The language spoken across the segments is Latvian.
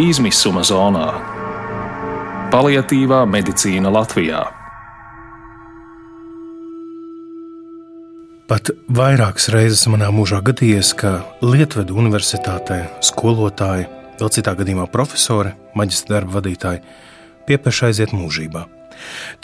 izmisuma zonā. Paliatīvā medicīna Latvijā. Pat vairākas reizes manā mūžā gadījies, ka Lietuvas universitātē skolotāji, vēl citā gadījumā profesori, maģistra darba vadītāji piepeši aiziet mūžībā.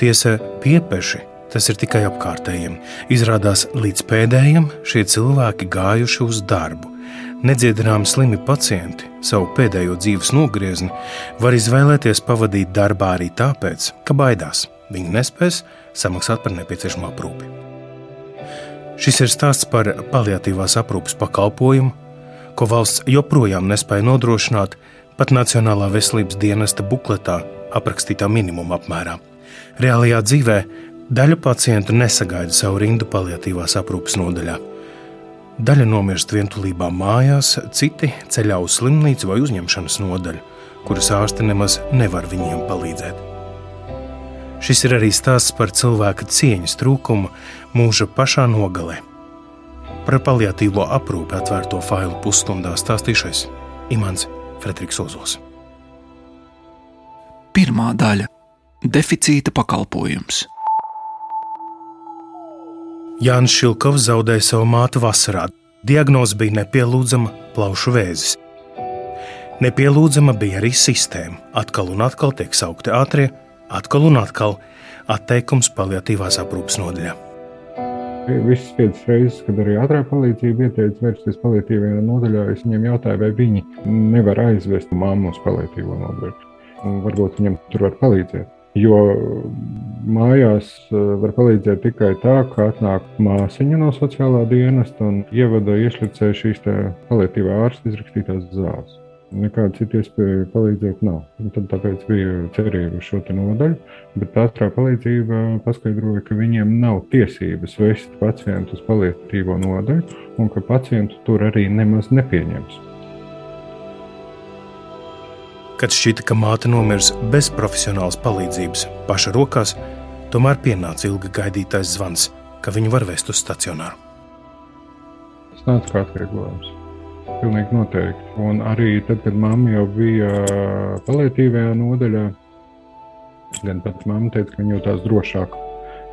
Tiesa, piepeši tas ir tikai apkārtējiem. Izrādās, līdz pēdējiem šie cilvēki gājuši uz darbu, Nedziedināmi slimi pacienti savu pēdējo dzīves nogriezni var izvēlēties pavadīt darbā arī tāpēc, ka baidās, viņi nespēs samaksāt par nepieciešamo aprūpi. Šis ir stāsts par paliatīvās aprūpes pakalpojumu, ko valsts joprojām nespēja nodrošināt pat Nacionālā veselības dienesta bukletā aprakstītā minimuma apmērā. Reālajā dzīvē daļa pacientu nesagaida savu rindu paliatīvās aprūpes nodaļā. Daļa nomirst vientulībā mājās, citi ceļā uz slimnīcu vai uzņemšanas nodaļu, kuras ārsti nemaz nevar viņiem palīdzēt. Šis ir arī stāsts par cilvēka cieņas trūkumu mūža pašā nogalē. Par paliatīvo aprūpi atvērto failu pusstundā stāstīšais Imants Frederiks Ozols. Pirmā daļa - deficīta pakalpojums. Jānis Šilkovs zaudēja savu mātu vasarā. Diagnoze bija nepielūdzama plaušu vēzis. Nepielūdzama bija arī sistēma. Atkal un atkal tiek saukti ātrie, atkal un atkal atteikums paliatīvās aprūpas nodaļā. Visas piecas reizes, kad arī ātrā palīdzība ieteica vērsties paliatīvajā nodaļā, es viņiem jautāju, vai viņi nevar aizvest mammu uz paliatīvo nodaļu. Varbūt viņam tur var palīdzēt. Jo mājās eh, var palīdzēt tikai tā, ka atnāk māsiņa no sociālā dienesta un ievada iešlicē šīs palietīvā ārsta izrakstītās zāles. Nekāda cita iespēja palīdzēt nav. Un tad tāpēc bija cerība uz šo nodaļu, bet ātrā palīdzība paskaidroja, ka viņiem nav tiesības vest pacientu uz palietīvo nodaļu un ka pacientu tur arī nemaz nepieņems. Kad šķita, ka māte nomirs bez profesionālas palīdzības, paša rokās, tomēr pienāca ilgi gaidītais zvans, ka viņu var vest uz stacionāru. Tas nāca kā atvieglojums. Pilnīgi noteikti. Un arī tad, kad mamma jau bija palietīvajā nodaļā, gan pats mamma teica, ka viņa jūtas drošāk.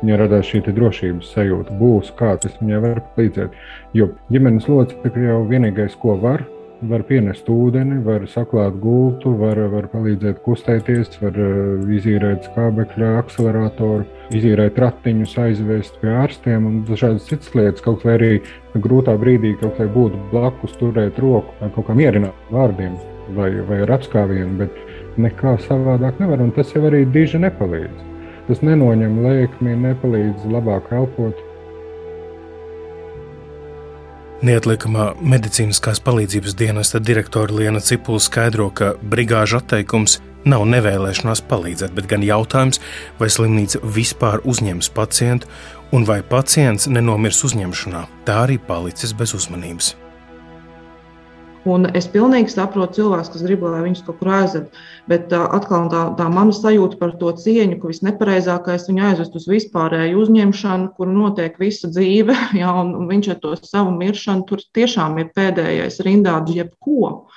Viņai radās šī drošības sajūta, būs kāds, kas viņai var palīdzēt. Jo ģimenes locekļi jau vienīgais, ko var, var pienest ūdeni, var saklāt gultu, var, var palīdzēt kustēties, var uh, izīrēt skābekļa akceleratoru, izīrēt ratiņus, aizvest pie ārstiem un dažādas citas lietas. Kaut vai arī grūtā brīdī kaut vai būtu blakus turēt roku vai kaut kā mierināt vārdiem vai, vai ar apskāvienu, bet nekā savādāk nevar. Un tas jau arī diži nepalīdz. Tas nenoņem lēkmi, nepalīdz labāk elpot. Neatliekamā medicīniskās palīdzības dienesta direktore Liena Cipula skaidro, ka brigāžu atteikums nav nevēlēšanās palīdzēt, bet gan jautājums, vai slimnīca vispār uzņems pacientu un vai pacients nenomirs uzņemšanā. Tā arī palicis bez uzmanības. Un es pilnīgi saprotu cilvēkus, kas grib, lai viņus kaut kur aizved. Bet uh, atkal tā, tā mana sajūta par to cieņu, ka visnepareizākais viņu aizvest uz vispārēju uzņemšanu, kur notiek visa dzīve, ja, un viņš ar to savu miršanu tur tiešām ir pēdējais rindā jebko.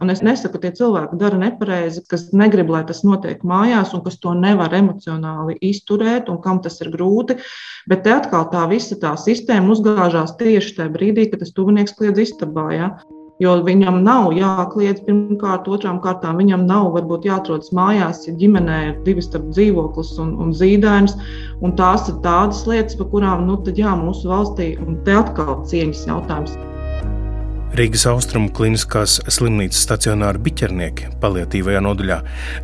Un es nesaku, ka tie cilvēki dara nepareizi, kas negrib, lai tas notiek mājās, un kas to nevar emocionāli izturēt, un kam tas ir grūti. Bet te atkal tā visa tā sistēma uzgāžās tieši tajā brīdī, kad tas tuvinieks kliedz istabā. Ja? Jo viņam nav jākliedz pirmkārt, otrām kārtām viņam nav varbūt jāatrodas mājās, ja ģimenē ir divi starp dzīvoklis un, un zīdainis. Un tās ir tādas lietas, par kurām nu, tad, jā, mūsu valstī, te atkal cieņas jautājums. Rīgas austrumu kliniskās slimnīcas stacionāra biķernieki paliatīvajā nodaļā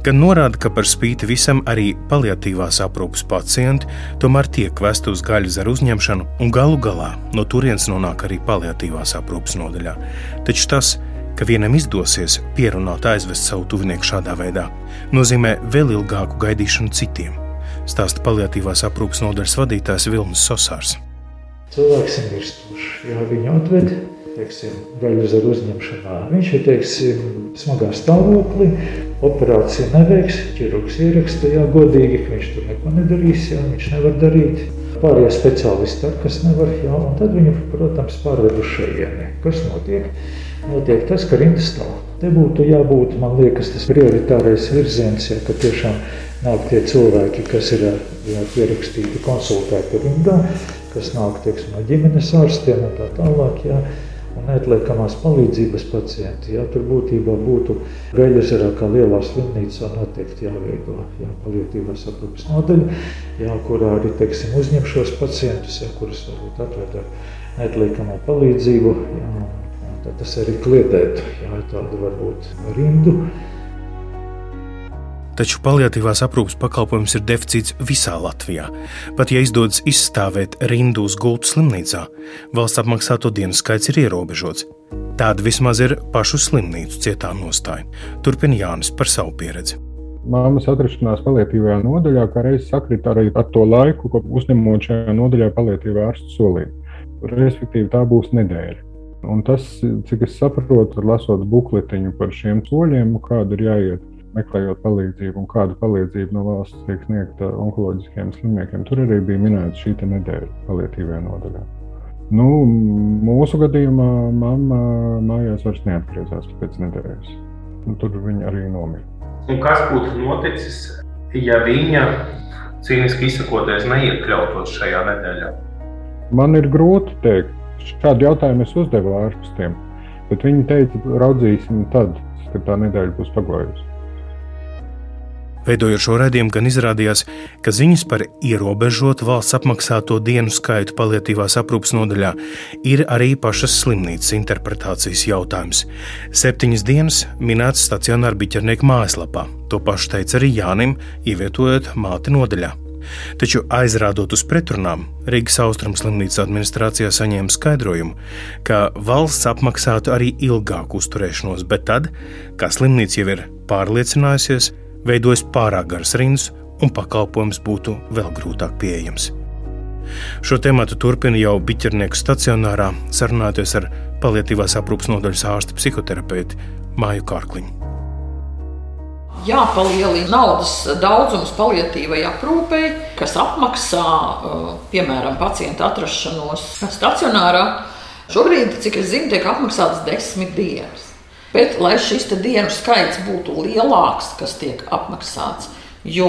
gan norāda, ka par spīti visam arī paliatīvās aprūpes pacienti tomēr tiek vesti uz gaļzaru uzņemšanu un galu galā no turienes nonāk arī paliatīvās aprūpes nodaļā. Taču tas, ka vienam izdosies pierunāt aizvest savu tuvinieku šādā veidā, nozīmē vēl ilgāku gaidīšanu citiem, stāsta paliatīvās aprūpes nodaļas vadītājs Vilnis Sosārs. Cilvēks ir mirstošs, jā, viņu atved teiksim, ar uzņemšanā. Viņš ir teiksim, smagā stāvoklī, operācija neveiks, ķirurgs ieraksta, jā, godīgi, ka viņš tur neko nedarīs, jā, viņš nevar darīt. Pārējie speciālisti ar kas nevar, jā, un tad viņu, protams, pārved uz šejieni. Kas notiek? Notiek tas, ka rinda stāv. Te būtu jābūt, man liekas, tas prioritārais virziens, ja, ka tiešām nāk tie cilvēki, kas ir jā, pierakstīti konsultēti rindā, kas nāk teiksim, no ģimenes ārstiem un tā tālāk. Jā, un neatliekamās palīdzības pacienti. Jā, tur būtībā būtu Gaļasarā kā lielā slimnīcā noteikti jāveido jā, palietīvās aprūpes nodaļa, jā, kurā arī teiksim, uzņem šos pacientus, jā, kurus varbūt atved ar neatliekamo palīdzību. Jā, Tad tas arī kliedētu, ja tādu varbūt rindu. Taču paliatīvās aprūpes pakalpojums ir deficīts visā Latvijā. Pat ja izdodas izstāvēt rindu uz gultu slimnīcā, valsts apmaksāto dienu skaits ir ierobežots. Tāda vismaz ir pašu slimnīcu cietā nostāja. Turpina Jānis par savu pieredzi. Māmas atrašanās paliatīvajā nodaļā kā reizes sakrita arī ar to laiku, ko uzņemot šajā nodaļā paliatīvā ārsta solīja. Respektīvi, tā būs nedēļa. Un tas, cik es saprotu, lasot bukletiņu par šiem soļiem, kāda ir jāiet, meklējot palīdzību un kāda palīdzība no valsts tiek sniegta onkoloģiskiem slimniekiem, tur arī bija minēta šī nedēļa palietīvajā nodaļā. Nu, mūsu gadījumā mamma mājās vairs neatgriezās pēc nedēļas. Nu, tur viņa arī nomira. Un kas būtu noticis, ja viņa cīniski izsakoties neiekļautos šajā nedēļā? Man ir grūti pateikt. Šādu jautājumu es uzdevu ārstiem, bet viņi teica, raudzīsim tad, kad tā nedēļa būs pagājusi. Veidojot šo raidījumu, gan izrādījās, ka ziņas par ierobežotu valsts apmaksāto dienu skaitu paliatīvās aprūpas nodaļā ir arī pašas slimnīcas interpretācijas jautājums. Septiņas dienas minētas stacionāra biķernieka mājaslapā. To pašu teica arī Jānim, ievietojot māti nodaļā. Taču aizrādot uz pretrunām, Rīgas austrumu slimnīcas administrācijā saņēma skaidrojumu, ka valsts apmaksātu arī ilgāku uzturēšanos, bet tad, kā slimnīca jau ir pārliecinājusies, veidojas pārāk garas rindas un pakalpojums būtu vēl grūtāk pieejams. Šo tēmu turpina jau Biķernieku stacionārā, sarunājoties ar palietīvās aprūpas nodaļas ārstu psihoterapeitu Māju Kārkliņu jāpalielina naudas daudzums palietīvai aprūpei, kas apmaksā, uh, piemēram, pacienta atrašanos stacionārā. Šobrīd, cik es zinu, tiek apmaksātas desmit dienas. Bet, lai šis dienu skaits būtu lielāks, kas tiek apmaksāts, jo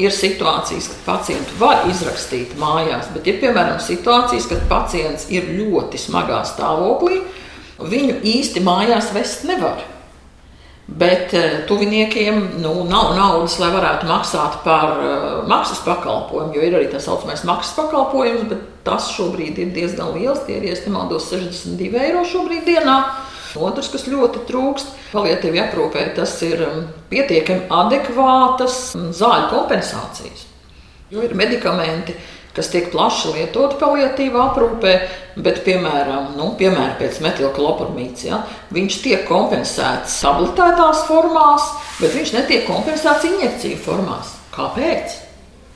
ir situācijas, kad pacientu var izrakstīt mājās, bet ir piemēram situācijas, kad pacients ir ļoti smagā stāvoklī, viņu īsti mājās vest nevar. Bet uh, tuviniekiem nu, nav naudas, lai varētu maksāt par uh, maksas pakalpojumu, jo ir arī tā saucamais maksas pakalpojums, bet tas šobrīd ir diezgan liels. Tie ir, ja nemaldos, 62 eiro šobrīd dienā. Otrs, kas ļoti trūkst, palietīvi aprūpē, tas ir um, pietiekami adekvātas zāļu kompensācijas. Jo ir medikamenti, kas tiek plaši lietoti palietīvā aprūpē, bet, piemēram, nu, piemēram pēc metilklopamīts, ja, viņš tiek kompensēts tabletētās formās, bet viņš netiek kompensēts injekciju formās. Kāpēc?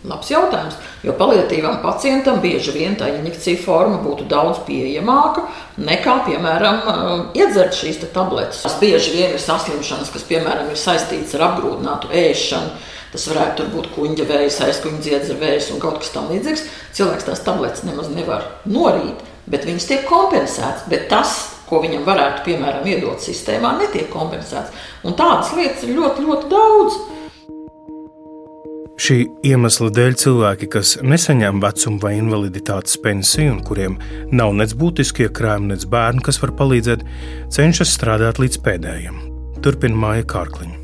Labs jautājums. Jo palietīvam pacientam bieži vien tā injekcija forma būtu daudz pieejamāka nekā, piemēram, um, iedzert šīs tabletes. Tas bieži vien ir saslimšanas, kas, piemēram, ir saistīts ar apgrūtinātu ēšanu Tas varētu būt kuģa vējs, aizkuņa dziedzera vējs un kaut kas tamlīdzīgs. Cilvēks tās tabletes nemaz nevar norīt, bet viņas tiek kompensētas. Bet tas, ko viņam varētu, piemēram, iedot sistēmā, netiek kompensēts. Un tādas lietas ir ļoti, ļoti daudz. Šī iemesla dēļ cilvēki, kas nesaņem vecuma vai invaliditātes pensiju un kuriem nav nec būtiskie krājumi, nec bērni, kas var palīdzēt, cenšas strādāt līdz pēdējiem. Turpina Māja Kārkliņa.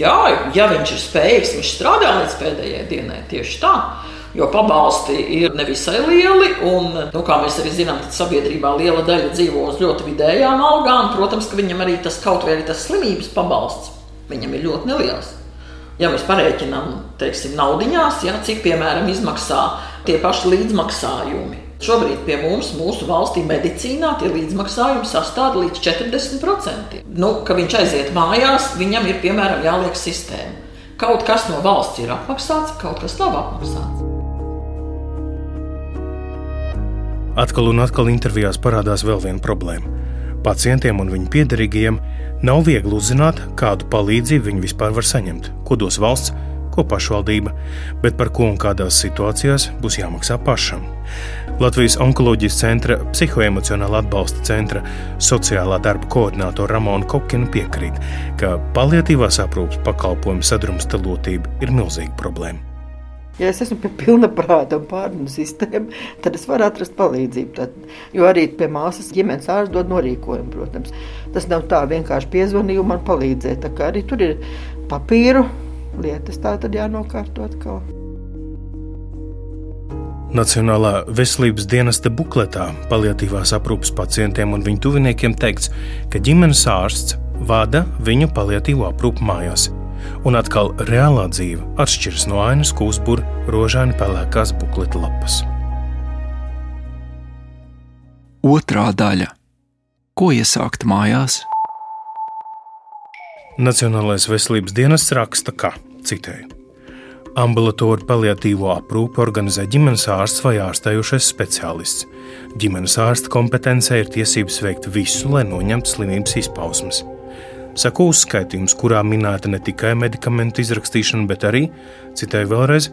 Jā, ja viņš ir spējīgs, viņš strādā līdz pēdējai dienai tieši tā. Jo pabalsti ir nevisai lieli, un, nu, kā mēs arī zinām, sabiedrībā liela daļa dzīvo uz ļoti vidējām algām. Protams, ka viņam arī tas kaut vai arī tas slimības pabalsts viņam ir ļoti neliels. Ja mēs parēķinām, teiksim, naudiņās, ja, cik piemēram izmaksā tie paši līdzmaksājumi Šobrīd pie mums, mūsu valstī, medicīnā tie līdzmaksājumi sastāv līdz 40%. Nu, kad viņš aiziet mājās, viņam ir piemēram jāliek sistēma. Kaut kas no valsts ir apmaksāts, kaut kas nav apmaksāts. Atkal un atkal intervijās parādās vēl viena problēma. Pacientiem un viņu piederīgajiem nav viegli uzzināt, kādu palīdzību viņi vispār var saņemt, ko dos valsts, ko pašvaldība, bet par ko un kādās situācijās būs jāmaksā pašam. Latvijas onkoloģijas centra psihoemocionāla atbalsta centra sociālā darba koordinātora Ramona Kokina piekrīt, ka paliatīvās aprūpes pakalpojumu sadrumstalotība ir milzīga problēma. Ja es esmu pie pilna prāta un pārunu sistēma, tad es varu atrast palīdzību. Tad, jo arī pie māsas ģimenes ārsts dod norīkojumu, protams. Tas nav tā vienkārši piezvanīja un man palīdzēja. Tā kā arī tur ir papīru lietas, tā tad jānokārto atkal. Nacionālā veselības dienesta bukletā paliatīvās aprūpes pacientiem un viņu tuviniekiem teikts, ka ģimenes ārsts vada viņu paliatīvo aprūpu mājās un atkal reālā dzīve atšķiras no ainas, ko uzbūr rožāni pelēkās bukleta lapas. Otrā daļa - Ko iesākt mājās? Nacionālais veselības dienests raksta, ka, citēju, ambulatoru paliatīvo aprūpi organizē ģimenes ārsts vai ārstējošais speciālists. Ģimenes ārsta kompetencē ir tiesības veikt visu, lai noņemtu slimības izpausmes. Saku uzskaitījums, kurā minēta ne tikai medikamentu izrakstīšana, bet arī, citai vēlreiz,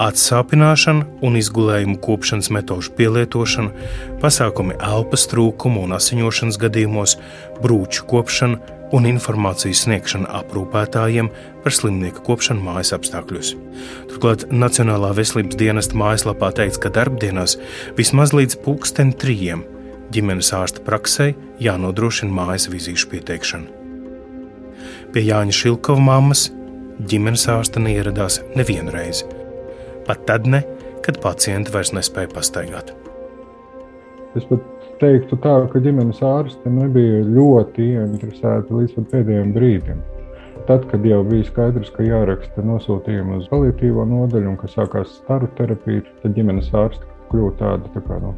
atsāpināšana un izgulējuma kopšanas metožu pielietošana, pasākumi elpas trūkuma un asiņošanas gadījumos, brūču kopšana un informācijas sniegšana aprūpētājiem par slimnieku kopšanu mājas apstākļos. Turklāt Nacionālā veselības dienesta mājaslapā teikts, ka darbdienās vismaz līdz pulksten trijiem ģimenes ārsta praksē jānodrošina mājas vizīšu pieteikšana. Pie Jāņa Šilkova mammas ģimenes ārsta neieradās nevienu reizi. Pat tad, ne, kad pacienti vairs nespēja pastaigāt. Es pat teiktu, tā, ka ģimenes ārste nebija ļoti ieinteresēta līdz pēdējiem brīdim. Tad, kad jau bija skaidrs, ka jāraksta nosūtījumi uz paliatīvo nodaļu un ka sākās staru terapija, tad ģimenes ārste kļuva tāda tā kā, no,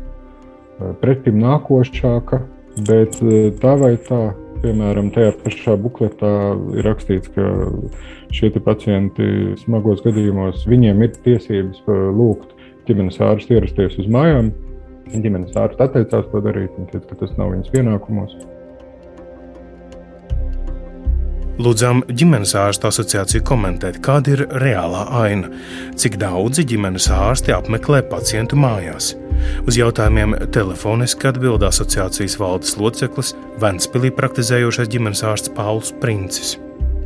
pretim nākošāka. Bet tā vai tā, Piemēram, tajā pašā bukletā ir rakstīts, ka šie pacienti smagos gadījumos viņiem ir tiesības lūgt ģimenes ārstu ierasties uz mājām. Ģimenes ārsts atteicās to darīt, un teica, ka tas nav viņas pienākumos. Lūdzām ģimenes ārstu asociāciju komentēt, kāda ir reālā aina, cik daudzi ģimenes ārsti apmeklē pacientu mājās. Uz jautājumiem telefoniski atbild asociācijas valdes loceklis Ventspīlī praktizējošais ģimenes ārsts Pauls Princis.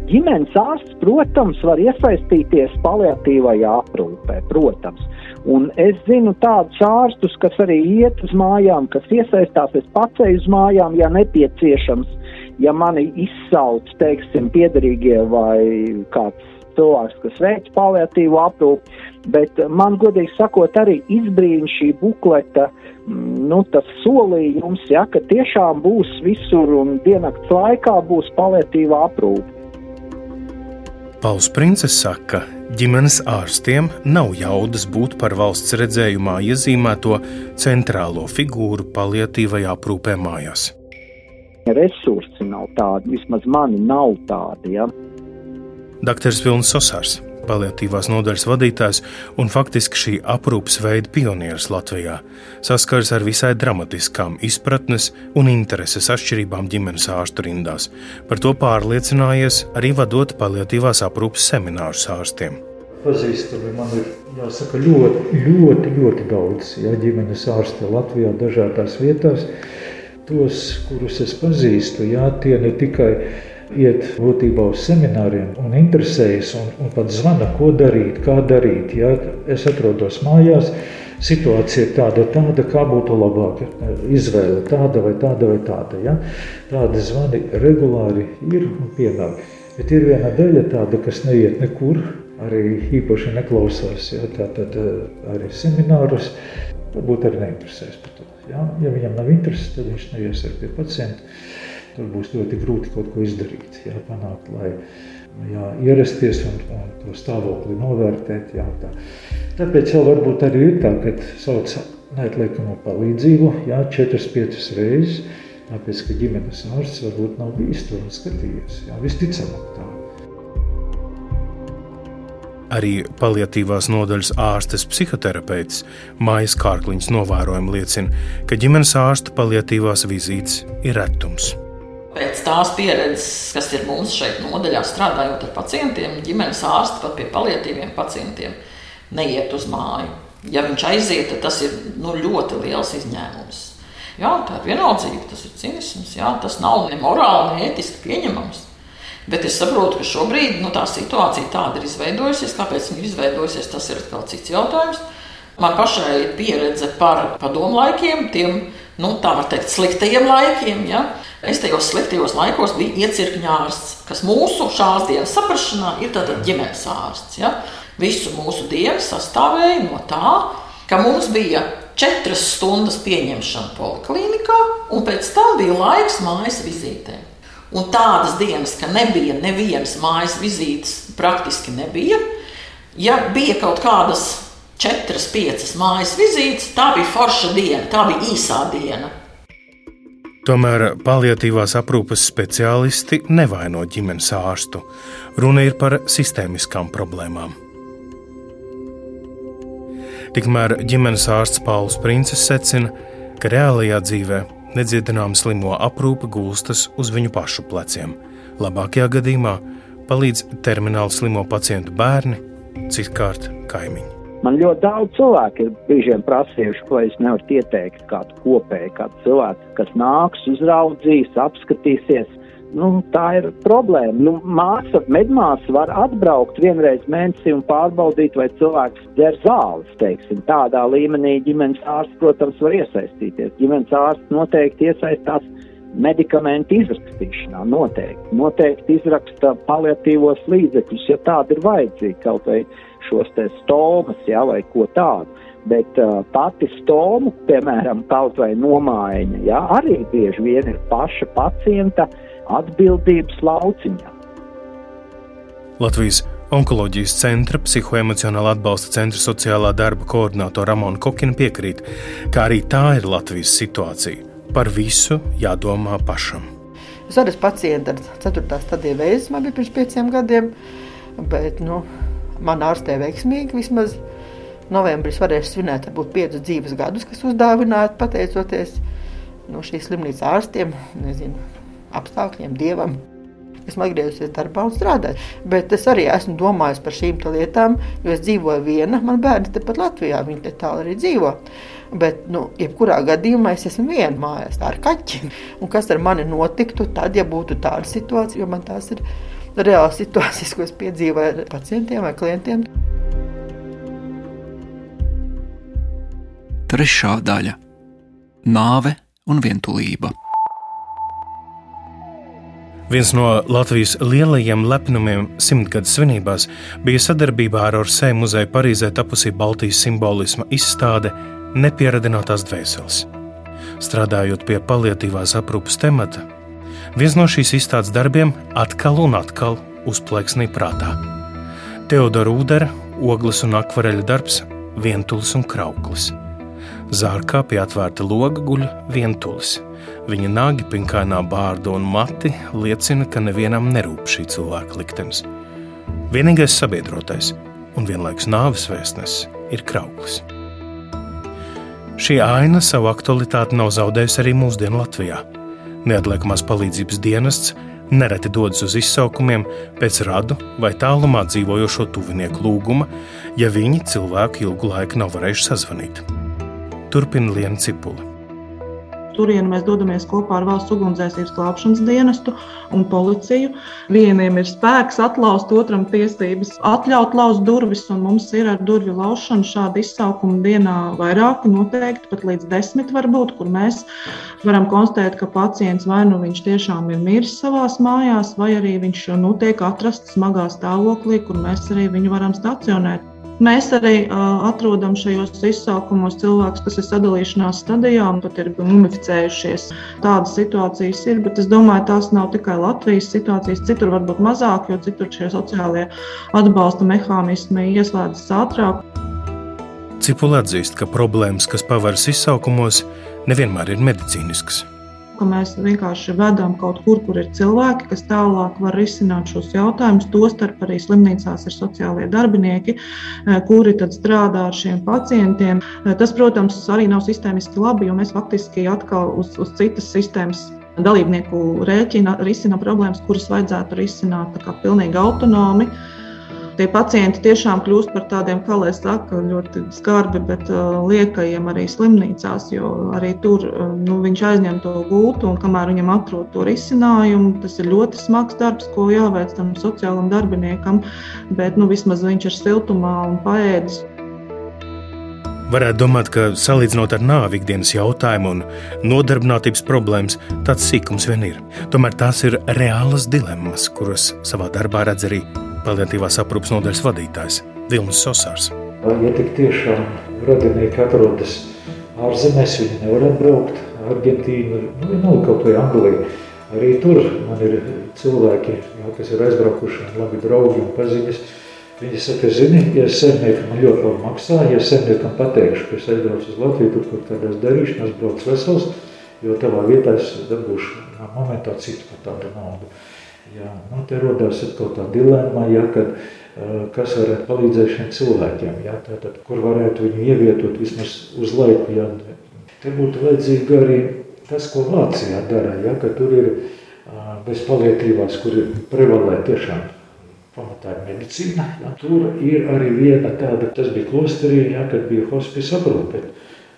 Ģimenes ārsts, protams, var iesaistīties paliatīvajā aprūpē, protams. Un es zinu tādus ārstus, kas arī iet uz mājām, kas iesaistās, es pats eju uz mājām, ja nepieciešams, ja mani izsauc, teiksim, piederīgie vai kāds cilvēks, kas veic paliatīvu aprūpi, bet man, godīgi sakot, arī izbrīna šī bukleta, mm, nu, tas solījums, ja, ka tiešām būs visur un diennakts laikā būs paliatīva aprūpe. Pauls Princis saka, ka ģimenes ārstiem nav jaudas būt par valsts redzējumā iezīmēto centrālo figūru paliatīvajā aprūpē mājās. Resursi nav tādi, vismaz mani nav tādi. Ja? Dr. Vilnis Sosārs, paliatīvās nodaļas vadītājs un faktiski šī aprūpes veida pionieris Latvijā, saskars ar visai dramatiskām izpratnes un intereses atšķirībām ģimenes ārstu rindās. Par to pārliecinājies arī vadot paliatīvās aprūpes seminārus ārstiem. Pazīstami man ir jāsaka, ļoti, ļoti, ļoti daudz ja, ģimenes ārsti Latvijā, dažādās vietās. Tos, kurus es pazīstu, jā, tie ne tikai iet būtībā uz semināriem un interesējas un, un pat zvana, ko darīt, kā darīt. Ja es atrodos mājās, situācija ir tāda, tāda kā būtu labāka izvēle, tāda vai tāda vai tāda. Ja? Tādi zvani regulāri ir un pienāk. Bet ir viena daļa tāda, kas neiet nekur, arī īpaši neklausās. Ja? Tātad eh, arī seminārus varbūt arī neinteresēs par to. Ja, ja viņam nav interesi, tad viņš neies ar pie pacienta tur būs ļoti grūti kaut ko izdarīt, jā, panākt, lai jā, ierasties un, un to stāvokli novērtēt. Jā, tā. Tāpēc jau varbūt arī ir tā, ka sauc neatliekamo palīdzību, jā, 4-5 reizes, tāpēc, ka ģimenes ārsts varbūt nav bijis to un skatījies, jā, visticamāk tā. Arī paliatīvās nodaļas ārstes psihoterapeits Mājas Kārkliņš novērojumi liecina, ka ģimenes ārsta paliatīvās vizītes ir retums Pēc tās pieredzes, kas ir mums šeit nodaļā, strādājot ar pacientiem, ģimenes ārsti pat pie palietīviem pacientiem neiet uz māju. Ja viņš aiziet, tad tas ir nu, ļoti liels izņēmums. Jā, tā ir vienaldzība, tas ir cinisms, jā, tas nav ne morāli, ne ētiski pieņemams. Bet es saprotu, ka šobrīd nu, tā situācija tāda ir izveidojusies. Kāpēc viņa ir izveidojusies, tas ir atkal cits jautājums. Man pašai ir pieredze par padomu laikiem, tiem nu, tā var teikt, sliktajiem laikiem. Ja? Es tajos sliktajos laikos biju iecirkņa ārsts, kas mūsu šās dienas saprāšanā ir ģimenes ārsts. Ja? Visu mūsu dienu sastāvēja no tā, ka mums bija četras stundas pieņemšana poliklinikā, un pēc tam bija laiks mājas vizītēm. Un tādas dienas, ka nebija nevienas mājas vizītes, praktiski nebija. Ja bija kaut kādas četras, piecas mājas vizītes, tā bija forša diena, tā bija īsā diena. Tomēr paliatīvās aprūpes speciālisti nevaino ģimenes ārstu. Runa ir par sistēmiskām problēmām. Tikmēr ģimenes ārsts Pauls Princis secina, ka reālajā dzīvē nedziedināma slimo aprūpe gulstas uz viņu pašu pleciem. Labākajā gadījumā palīdz termināli slimo pacientu bērni, citkārt kaimiņi. Man ļoti daudz cilvēku ir brīžiem prasījuši, ko es nevaru ieteikt kādu kopēju, kādu cilvēku, kas nāks, uzraudzīs, apskatīsies nu, tā ir problēma. Nu, māsa, medmāsa var atbraukt vienreiz mēnesī un pārbaudīt, vai cilvēks dzer zāles. Teiksim. Tādā līmenī ģimenes ārsts, protams, var iesaistīties. Ģimenes ārsts noteikti iesaistās medikamentu izrakstīšanā. Noteikti, noteikti izraksta paliatīvos līdzekļus, ja tādi ir vajadzīgi, kaut vai šos te stomas, ja, vai ko tādu. Bet uh, pati stoma, piemēram, kaut vai nomaiņa, ja, arī bieži vien ir paša pacienta atbildības lauciņā. Latvijas Onkoloģijas centra psihoemocionāla atbalsta centra sociālā darba koordinātora Ramona Kokina piekrīt, ka arī tā ir Latvijas situācija. Par visu jādomā pašam. Es arī esmu pacients ar 4. stadiju vēzi, man bija pirms pieciem gadiem, bet nu, man ārstē veiksmīgi. Vismaz novembrī varēšu svinēt varbūt piecus dzīves gadus, kas uzdāvināti pateicoties no nu, šīs slimnīcas ārstiem. Nezinu, apstākļiem, dievam. Esmu atgriezusies darbā un strādāju. Bet es arī esmu domājis par šīm lietām, jo es dzīvoju viena. Man bērni tepat Latvijā, viņi te tālu arī dzīvo. Bet, nu, jebkurā gadījumā es esmu viena mājās, ir kaķi. Un kas ar mani notiktu tad, ja būtu tāda situācija, jo man tās ir reālas situācijas, ko es piedzīvoju ar pacientiem vai klientiem. Trešā daļa - nāve un vientulība. Viens no Latvijas lielajiem lepnumiem simtgades svinībās bija sadarbībā ar Orsē muzeju Parīzē tapusī Baltijas simbolisma izstāde Nepieradinātās dvēseles. Strādājot pie paliatīvās aprūpes temata, viens no šīs izstādes darbiem atkal un atkal uzplaiksnīja prātā. Teodora Udera, ogles un akvareļa darbs Vientulis un Krauklis. Zārkā pie atvērta loga guļ vientulis Viņa nagi, pinkainā bārda un mati liecina, ka nevienam nerūp šī cilvēka liktenis. Vienīgais sabiedrotais un vienlaikus nāves vēstnesis ir krauklis. Šī aina savu aktualitāti nav zaudējusi arī mūsdienu Latvijā. Neatliekamās palīdzības dienests nereti dodas uz izsaukumiem pēc radu vai tālumā dzīvojošo tuvinieku lūguma, ja viņi cilvēku ilgu laiku nav varējuši sazvanīt. Turpina Liena Cipula turieni mēs dodamies kopā ar valsts ugunsdzēsības glābšanas dienestu un policiju. Vieniem ir spēks atlaust, otram tiesības atļaut laust durvis, un mums ir ar durvju laušanu šādi izsaukumi dienā vairāki, noteikti pat līdz desmit varbūt, kur mēs varam konstatēt, ka pacients vai nu viņš tiešām ir miris savās mājās, vai arī viņš nu, tiek atrasts smagā stāvoklī, kur mēs arī viņu varam stacionēt. Mēs arī uh, atrodam šajos izsaukumos cilvēkus, kas ir sadalīšanās stadijā un pat ir mumificējušies. Tādas situācijas ir, bet es domāju, tās nav tikai Latvijas situācijas. Citur varbūt mazāk, jo citur šie sociālie atbalsta mehānismi ieslēdzas ātrāk. Cipula atzīst, ka problēmas, kas paveras izsaukumos, nevienmēr ir medicīniskas ka mēs vienkārši vedam kaut kur, kur ir cilvēki, kas tālāk var risināt šos jautājumus. Tostarp arī slimnīcās ir sociālie darbinieki, eh, kuri strādā ar šiem pacientiem. Eh, tas, protams, arī nav sistēmiski labi, jo mēs faktiski atkal uz, uz citas sistēmas dalībnieku rēķina risina problēmas, kuras vajadzētu risināt pilnīgi autonomi. Tie pacienti tiešām kļūst par tādiem, kā lai saka, ļoti skarbi, bet uh, liekajiem arī slimnīcās, jo arī tur uh, nu, viņš aizņem to gultu un kamēr viņam atrod to risinājumu, tas ir ļoti smags darbs, ko jāveic tam sociālam darbiniekam, bet nu, vismaz viņš ir siltumā un paēdis. Varētu domāt, ka salīdzinot ar nāvi ikdienas jautājumu un nodarbinātības problēmas, tāds sīkums vien ir. Tomēr tās ir reālas dilemmas, kuras savā darbā redz arī paliatīvās aprūpas nodaļas vadītājs Vilnis Sosārs. Ja tik tiešām radinieki atrodas ārzemēs, viņi nevar atbraukt Argentīnu, nu, vienalga kaut vai Angliju. Arī tur man ir cilvēki, jā, kas ir aizbraukuši, labi draugi un paziņas, Viņi saka, zini, ja zemniekam man ļoti labi maksā, ja zemniekam pateikšu, ka es aizbraucu uz Latviju, tur kaut kādās darīšanās braucu vesels, jo tavā vietā es dabūšu momentā citu par tādu naudu. Jā, nu, te rodās atkal tā dilemma, ja, kad, kas varētu palīdzēt šiem cilvēkiem, ja, tātad, kur varētu viņu ievietot vismaz uz laiku. Ja. Te būtu vajadzīga arī tas, ko Vācijā dara, ja, ka tur ir bez palietībās, kur prevalē tiešām pamatā ir medicīna. Ja. Tur ir arī viena tāda, tas bija klosterī, ja, kad bija hospice aprūpe.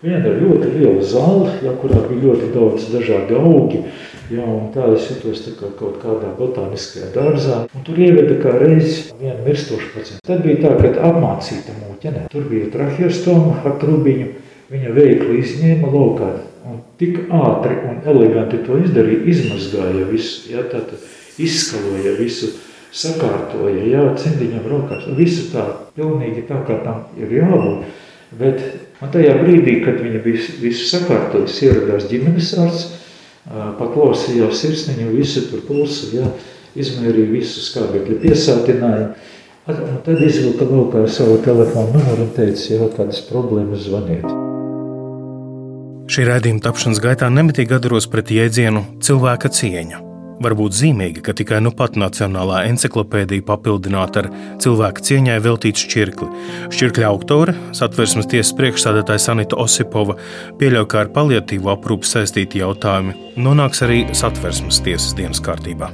Viena ļoti liela zāle, ja, kurā bija ļoti daudz dažādi augi. Ja, tā es jutos tā kā kaut kādā botāniskajā dārzā. Un tur ieveda kā reizi vienu mirstošu pacientu. Tad bija tā, ka apmācīta mūķene. Tur bija trahiostoma ar trubiņu. Viņa veikli izņēma laukā. Un tik ātri un eleganti to izdarīja, izmazgāja visu, ja, tātad izskaloja visu sakārtoja, jā, cimdiņam rokās, visu tā, pilnīgi tā, kā tam ir jābūt. Bet man tajā brīdī, kad viņa visu, visu sakārtojas, ieradās ģimenes ārsts, paklausījās sirsniņu, visu tur pulsu, jā, izmērīja visu skābekļu piesātinājumu. Un tad izvilka laukā savu telefonu numuru un teica, ja kādas problēmas zvaniet. Šī raidījuma tapšanas gaitā nemitīgi atdaros pret jēdzienu cilvēka cieņa. Varbūt zīmīgi, ka tikai nu pat Nacionālā encyklopēdija papildināta ar cilvēku cieņai veltītu šķirkli. Šķirkļa autore, satversmes tiesas priekšsādātāja Sanita Osipova, pieļauj, ka ar paliatīvu aprūpi saistīti jautājumi nonāks arī satversmes tiesas dienas kārtībā.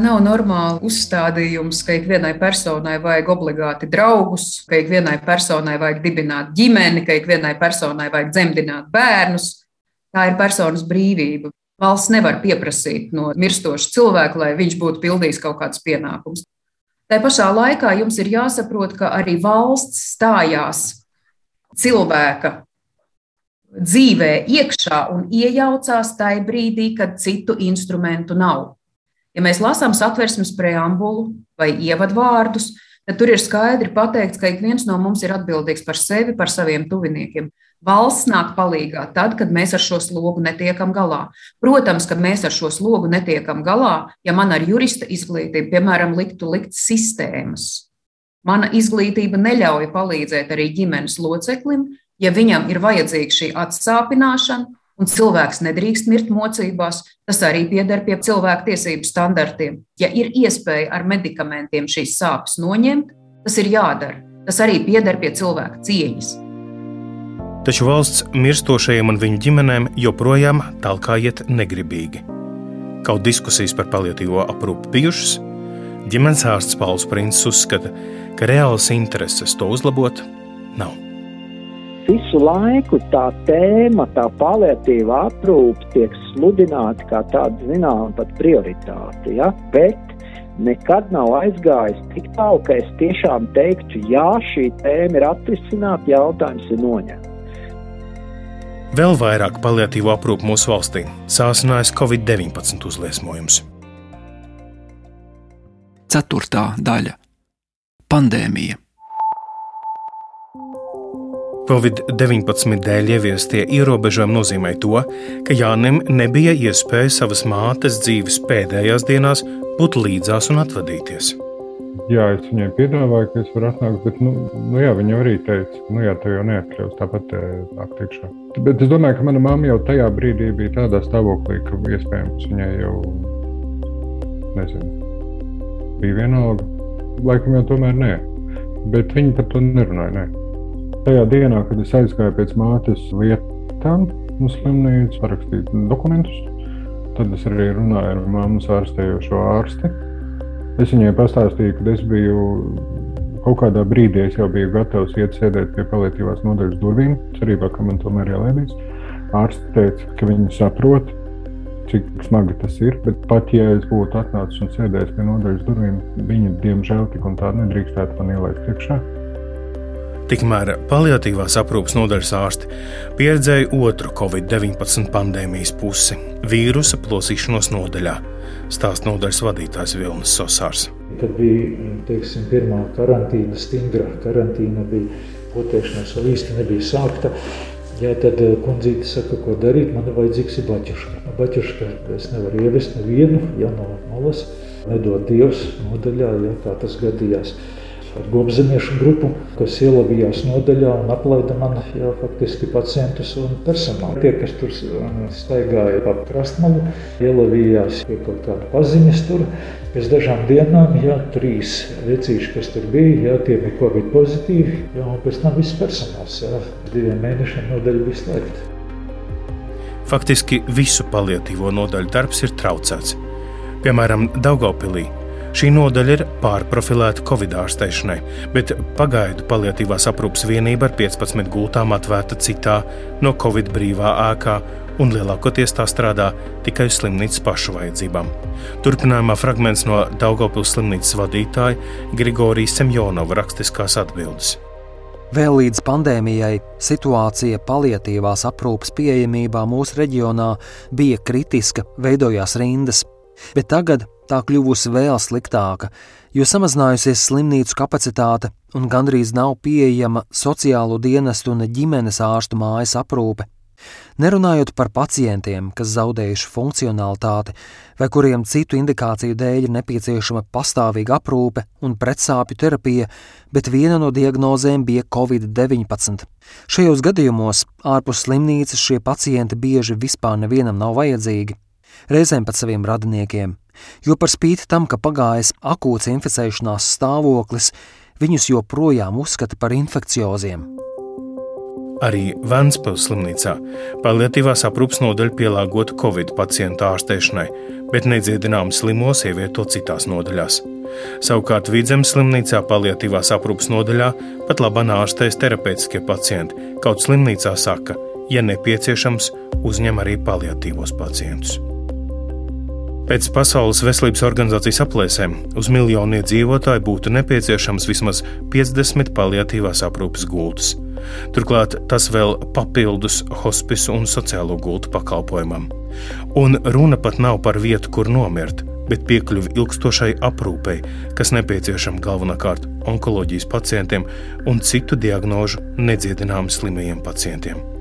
Nav normāli uzstādījums, ka ikvienai personai vajag obligāti draugus, ka ikvienai personai vajag dibināt ģimeni, ka ikvienai personai vajag dzemdināt bērnus. Tā ir personas brīvība. Valsts nevar pieprasīt no mirstoša cilvēka, lai viņš būtu pildījis kaut kādus pienākumus. Tā pašā laikā jums ir jāsaprot, ka arī valsts stājās cilvēka dzīvē iekšā un iejaucās tajā brīdī, kad citu instrumentu nav. Ja mēs lasām satversmes preambulu vai ievadvārdus, tad tur ir skaidri pateikts, ka ik viens no mums ir atbildīgs par sevi, par saviem tuviniekiem. Valsts nāk palīdzīgā tad, kad mēs ar šo slogu netiekam galā. Protams, ka mēs ar šo slogu netiekam galā, ja man ar jurista izglītību, piemēram, liktu likt sistēmas. Mana izglītība neļauj palīdzēt arī ģimenes loceklim, ja viņam ir vajadzīga šī atsāpināšana, un cilvēks nedrīkst mirt mocībās, tas arī pieder pie cilvēku tiesību standartiem. Ja ir iespēja ar medikamentiem šīs sāpes noņemt, tas ir jādara. Tas arī pieder pie cilvēka cieņas. Taču valsts mirstošajiem un viņu ģimenēm joprojām tālāk iet negribīgi. Kaut diskusijas par paliatīvo aprūpi bijušas, ģimenes ārsts Pauls Princis uzskata, ka reāls intereses to uzlabot nav. Visu laiku tā tēma, tā paliatīva aprūpe tiek sludināta kā tāda zināmā pat prioritāte. Ja? Bet nekad nav aizgājis tik tālu, ka es tiešām teiktu, jā, šī tēma ir atrisināta, jautājums ir noņemts. Vēl vairāk paliatīvo aprūpu mūsu valstī sāsinājis Covid-19 uzliesmojums. Ceturtā daļa - pandēmija. Covid-19 dēļ ieviestie ierobežojumi nozīmē to, ka Jānim nebija iespēja savas mātes dzīves pēdējās dienās būt līdzās un atvadīties. Jā, es viņai piedāvāju, ka es varu atnākt, bet nu, nu jā, viņa arī teica, nu jā, tu jau neatļaus tāpat nākt iekšā. Bet es domāju, ka mana mamma jau tajā brīdī bija tādā stāvoklī, ka iespējams viņai jau, nezinu, bija vienalga. Laikam jau tomēr nē, bet viņi par to nerunāja. Nē. Tajā dienā, kad es aizgāju pēc mātes lietām, uz slimnīcu, parakstīt dokumentus, tad es arī runāju ar mammas ārstējošo ārsti. Es viņai pastāstīju, ka es biju kaut kādā brīdī, es jau biju gatavs iet sēdēt pie palietīvās nodaļas durvīm, cerībā, ka man tomēr ielaidīs. Ārsts teica, ka viņi saprot, cik smagi tas ir. Bet pat ja es būtu atnācis un sēdējis pie nodaļas durvīm, viņa diemžēl tik un tā nedrīkstētu man ielaist iekšā. Tikmēr paliatīvās aprūpes nodaļas ārsti pieredzēja otru Covid-19 pandēmijas pusi - vīrusa plosīšanos nodaļā, stāsta nodaļas vadītājs Vilnis Sosārs. Kad bija teiksim, pirmā karantīna, stingra karantīna, bija potēšanās vēl īsti nebija sākta. Jā, tad eh, kundzīte saka, ko darīt. Man ir vajadzīgs baķuška. No baķuška es nevaru ievest nevienu, ja no malas. Nedod Dievs nodaļā, ja kā tas gadījās ar gobzemiešu grupu, kas ielavījās nodaļā un aplaida man jau faktiski pacientus un personālu. Tie, kas tur staigāja pa krastmalu, ielavījās pie kaut kāda paziņas tur. Pēc dažām dienām, jā, trīs vecīši, kas tur bija, jā, tie bija covid pozitīvi, jā, un pēc tam viss personāls, jā, diviem mēnešiem nodaļa bija slēgta. Faktiski visu paliatīvo nodaļu darbs ir traucēts. Piemēram, Daugopilī Šī nodaļa ir pārprofilēta Covid ārstēšanai, bet pagaidu paliatīvās aprūpas vienība ar 15 gultām atvērta citā no Covid brīvā ēkā, un lielākoties tā strādā tikai uz slimnīcas pašu vajadzībām. Turpinājumā fragments no Daugopils slimnīcas vadītāja Grigorijas Semjonova rakstiskās atbildes. Vēl līdz pandēmijai situācija paliatīvās aprūpes pieejamībā mūsu reģionā bija kritiska, veidojās rindas, bet tagad tā kļuvusi vēl sliktāka, jo samazinājusies slimnīcu kapacitāte un gandrīz nav pieejama sociālo dienestu un ģimenes ārstu mājas aprūpe. Nerunājot par pacientiem, kas zaudējuši funkcionalitāti, vai kuriem citu indikāciju dēļ ir nepieciešama pastāvīga aprūpe un pretsāpju terapija, bet viena no diagnozēm bija Covid-19. Šajos gadījumos ārpus slimnīcas šie pacienti bieži vispār nevienam nav vajadzīgi, reizēm pat saviem radiniekiem jo par spīti tam, ka pagājis akūts inficēšanās stāvoklis, viņus joprojām uzskata par infekcioziem. Arī Vēnspils slimnīcā paliatīvās aprūpas nodaļa pielāgota Covid pacientu ārstēšanai, bet nedziedināmu slimos ievieto citās nodaļās. Savukārt Vidzemes slimnīcā paliatīvās aprūpas nodaļā pat labā ārstēs terapeitiskie pacienti, kaut slimnīcā saka, ja nepieciešams, uzņem arī paliatīvos pacientus. Pēc Pasaules veselības organizācijas aplēsēm uz miljonu iedzīvotāju būtu nepieciešams vismaz 50 paliatīvās aprūpes gultas. Turklāt tas vēl papildus hospisu un sociālo gultu pakalpojumam. Un runa pat nav par vietu, kur nomirt, bet piekļuvi ilgstošai aprūpei, kas nepieciešama galvenokārt onkoloģijas pacientiem un citu diagnožu nedziedināmu slimajiem pacientiem.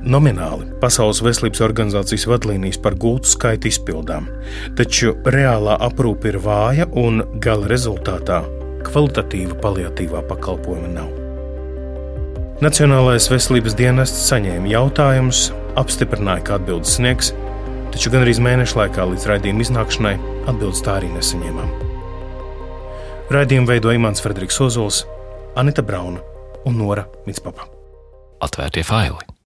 Nomināli Pasaules veselības organizācijas vadlīnijas par gultu skaitu izpildām, taču reālā aprūpe ir vāja un gala rezultātā kvalitatīva paliatīvā pakalpojuma nav. Nacionālais veselības dienests saņēma jautājumus, apstiprināja, ka atbildes sniegs, taču gan arī mēneša laikā līdz raidījuma iznākšanai atbildes tā arī nesaņēmām. Raidījumu veidoja Imants Frederiks Ozols, Anita Brauna un Nora Mitspapa. Atvērtie faili!